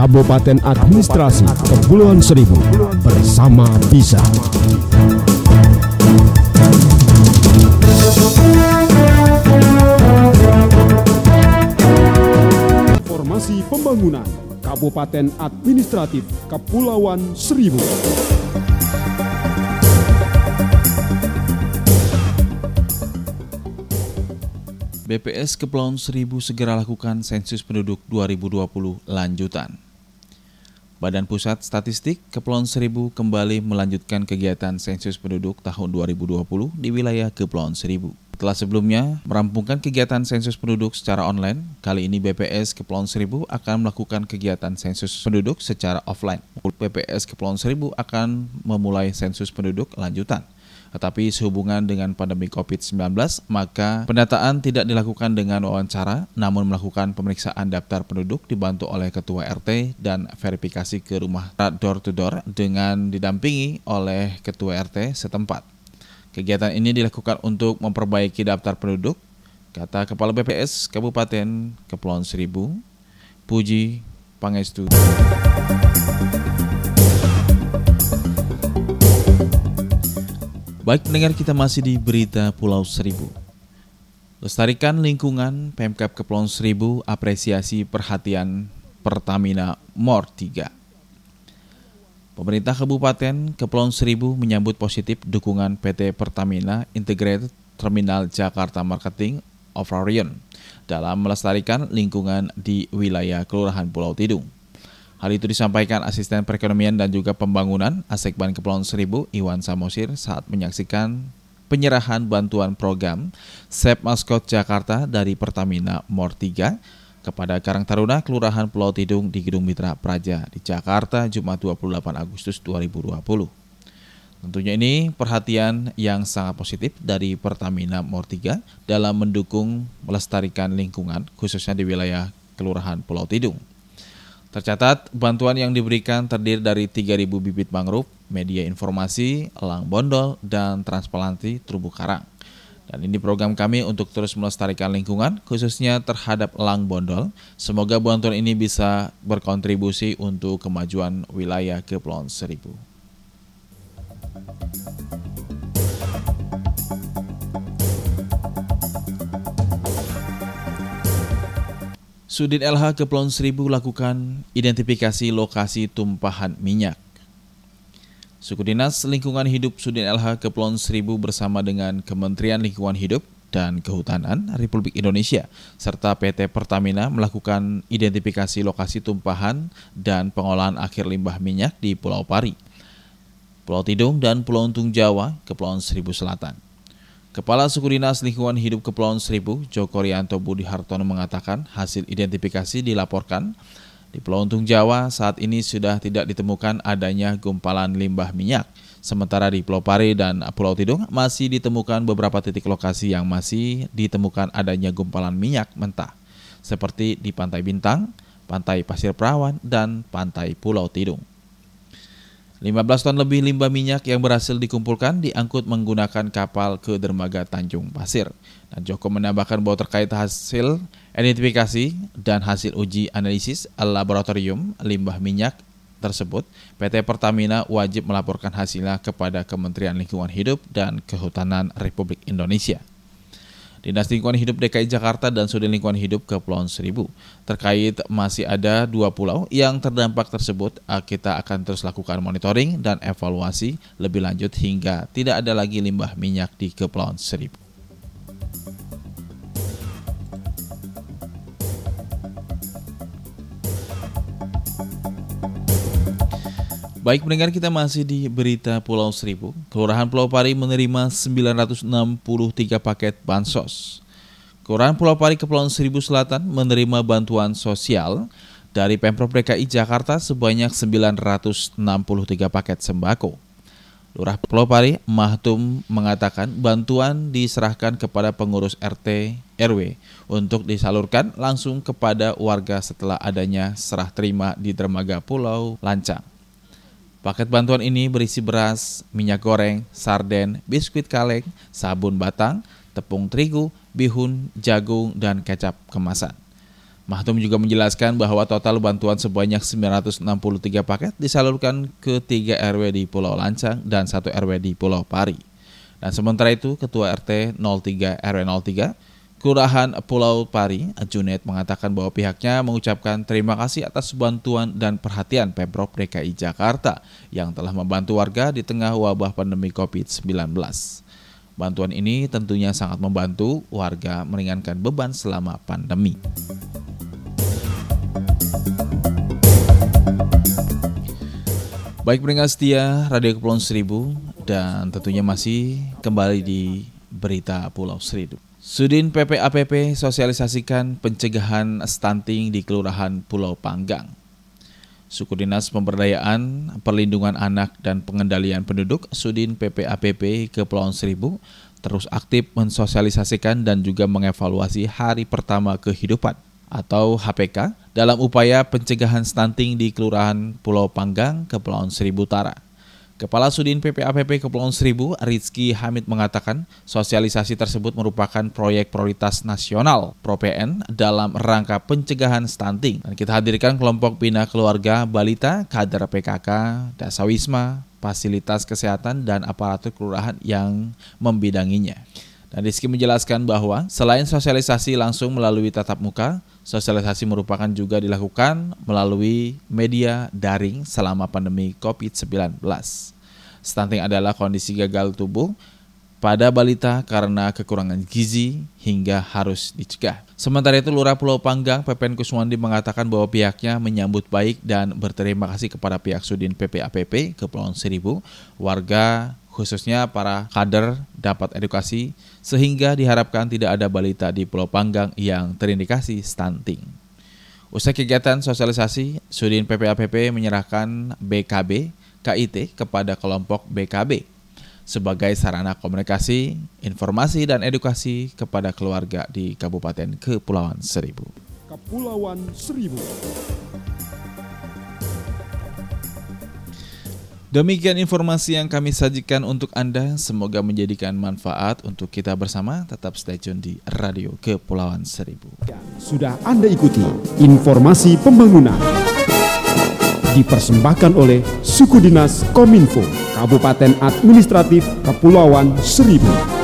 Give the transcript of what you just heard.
Kabupaten Administrasi Kepulauan Seribu bersama bisa. Informasi pembangunan Kabupaten Administratif Kepulauan Seribu. BPS Kepulauan Seribu segera lakukan sensus penduduk 2020 lanjutan. Badan Pusat Statistik Kepulauan Seribu kembali melanjutkan kegiatan sensus penduduk tahun 2020 di wilayah Kepulauan Seribu. Setelah sebelumnya merampungkan kegiatan sensus penduduk secara online, kali ini BPS Kepulauan Seribu akan melakukan kegiatan sensus penduduk secara offline. BPS Kepulauan Seribu akan memulai sensus penduduk lanjutan. Tetapi sehubungan dengan pandemi COVID-19, maka pendataan tidak dilakukan dengan wawancara, namun melakukan pemeriksaan daftar penduduk dibantu oleh Ketua RT dan verifikasi ke rumah door to door dengan didampingi oleh Ketua RT setempat. Kegiatan ini dilakukan untuk memperbaiki daftar penduduk, kata Kepala BPS Kabupaten Kepulauan Seribu, Puji Pangestu. Baik pendengar kita masih di berita Pulau Seribu. Lestarikan lingkungan Pemkap Kepulauan Seribu apresiasi perhatian Pertamina Mor 3. Pemerintah Kabupaten Kepulauan Seribu menyambut positif dukungan PT Pertamina Integrated Terminal Jakarta Marketing Operation dalam melestarikan lingkungan di wilayah Kelurahan Pulau Tidung. Hal itu disampaikan Asisten Perekonomian dan juga Pembangunan Asekban Kepulauan Seribu Iwan Samosir saat menyaksikan penyerahan bantuan program SEP Maskot Jakarta dari Pertamina Mor 3 kepada Karang Taruna Kelurahan Pulau Tidung di Gedung Mitra Praja di Jakarta Jumat 28 Agustus 2020. Tentunya ini perhatian yang sangat positif dari Pertamina Mor 3 dalam mendukung melestarikan lingkungan khususnya di wilayah Kelurahan Pulau Tidung. Tercatat, bantuan yang diberikan terdiri dari 3.000 bibit mangrove, media informasi, elang bondol, dan transplantasi terumbu karang. Dan ini program kami untuk terus melestarikan lingkungan, khususnya terhadap elang bondol. Semoga bantuan ini bisa berkontribusi untuk kemajuan wilayah Kepulauan Seribu. Sudin LH Kepulauan Seribu lakukan identifikasi lokasi tumpahan minyak. Suku Dinas Lingkungan Hidup Sudin LH Kepulauan Seribu bersama dengan Kementerian Lingkungan Hidup dan Kehutanan Republik Indonesia serta PT Pertamina melakukan identifikasi lokasi tumpahan dan pengolahan akhir limbah minyak di Pulau Pari, Pulau Tidung, dan Pulau Untung Jawa, Kepulauan Seribu Selatan. Kepala Suku Dinas Lingkungan Hidup Kepulauan Seribu, Joko Rianto Budi Hartono mengatakan hasil identifikasi dilaporkan di Pulau Untung Jawa saat ini sudah tidak ditemukan adanya gumpalan limbah minyak. Sementara di Pulau Pari dan Pulau Tidung masih ditemukan beberapa titik lokasi yang masih ditemukan adanya gumpalan minyak mentah. Seperti di Pantai Bintang, Pantai Pasir Perawan, dan Pantai Pulau Tidung. 15 ton lebih limbah minyak yang berhasil dikumpulkan diangkut menggunakan kapal ke dermaga Tanjung Pasir. Dan Joko menambahkan bahwa terkait hasil identifikasi dan hasil uji analisis laboratorium limbah minyak tersebut, PT Pertamina wajib melaporkan hasilnya kepada Kementerian Lingkungan Hidup dan Kehutanan Republik Indonesia. Dinas Lingkungan Hidup DKI Jakarta dan Sudin Lingkungan Hidup Kepulauan Seribu. Terkait masih ada dua pulau yang terdampak tersebut, kita akan terus lakukan monitoring dan evaluasi lebih lanjut hingga tidak ada lagi limbah minyak di Kepulauan Seribu. Baik pendengar kita masih di berita Pulau Seribu. Kelurahan Pulau Pari menerima 963 paket bansos. Kelurahan Pulau Pari Kepulauan Seribu Selatan menerima bantuan sosial dari Pemprov DKI Jakarta sebanyak 963 paket sembako. Lurah Pulau Pari Mahtum mengatakan bantuan diserahkan kepada pengurus RT RW untuk disalurkan langsung kepada warga setelah adanya serah terima di dermaga Pulau Lancang. Paket bantuan ini berisi beras, minyak goreng, sarden, biskuit kaleng, sabun batang, tepung terigu, bihun, jagung, dan kecap kemasan. Mahtum juga menjelaskan bahwa total bantuan sebanyak 963 paket disalurkan ke 3 RW di Pulau Lancang dan 1 RW di Pulau Pari. Dan sementara itu, Ketua RT 03 RW 03 Kelurahan Pulau Pari, Junet mengatakan bahwa pihaknya mengucapkan terima kasih atas bantuan dan perhatian Pemprov DKI Jakarta yang telah membantu warga di tengah wabah pandemi COVID-19. Bantuan ini tentunya sangat membantu warga meringankan beban selama pandemi. Baik pendengar setia Radio Kepulauan Seribu dan tentunya masih kembali di berita Pulau Seribu. Sudin PPAPP sosialisasikan pencegahan stunting di Kelurahan Pulau Panggang. Suku Dinas Pemberdayaan, Perlindungan Anak dan Pengendalian Penduduk Sudin PPAPP Kepulauan Seribu terus aktif mensosialisasikan dan juga mengevaluasi hari pertama kehidupan atau HPK dalam upaya pencegahan stunting di Kelurahan Pulau Panggang, Kepulauan Seribu Utara. Kepala Sudin PPAPP Kepulauan Seribu, Rizky Hamid mengatakan sosialisasi tersebut merupakan proyek prioritas nasional ProPN dalam rangka pencegahan stunting. Dan kita hadirkan kelompok bina keluarga balita, kader PKK, Dasawisma, fasilitas kesehatan dan aparatur kelurahan yang membidanginya. Dan Rizky menjelaskan bahwa selain sosialisasi langsung melalui tatap muka, Sosialisasi merupakan juga dilakukan melalui media daring selama pandemi COVID-19. Stunting adalah kondisi gagal tubuh pada balita karena kekurangan gizi hingga harus dicegah. Sementara itu Lurah Pulau Panggang Pepen Kuswandi mengatakan bahwa pihaknya menyambut baik dan berterima kasih kepada pihak Sudin PPAPP Kepulauan Seribu, warga khususnya para kader dapat edukasi sehingga diharapkan tidak ada balita di Pulau Panggang yang terindikasi stunting. Usai kegiatan sosialisasi, Sudin PPAPP menyerahkan BKB KIT kepada kelompok BKB sebagai sarana komunikasi, informasi, dan edukasi kepada keluarga di Kabupaten Kepulauan Seribu. Kepulauan Seribu. Demikian informasi yang kami sajikan untuk Anda. Semoga menjadikan manfaat untuk kita bersama. Tetap stay tune di Radio Kepulauan Seribu. Sudah Anda ikuti informasi pembangunan. Dipersembahkan oleh Suku Dinas Kominfo, Kabupaten Administratif Kepulauan Seribu.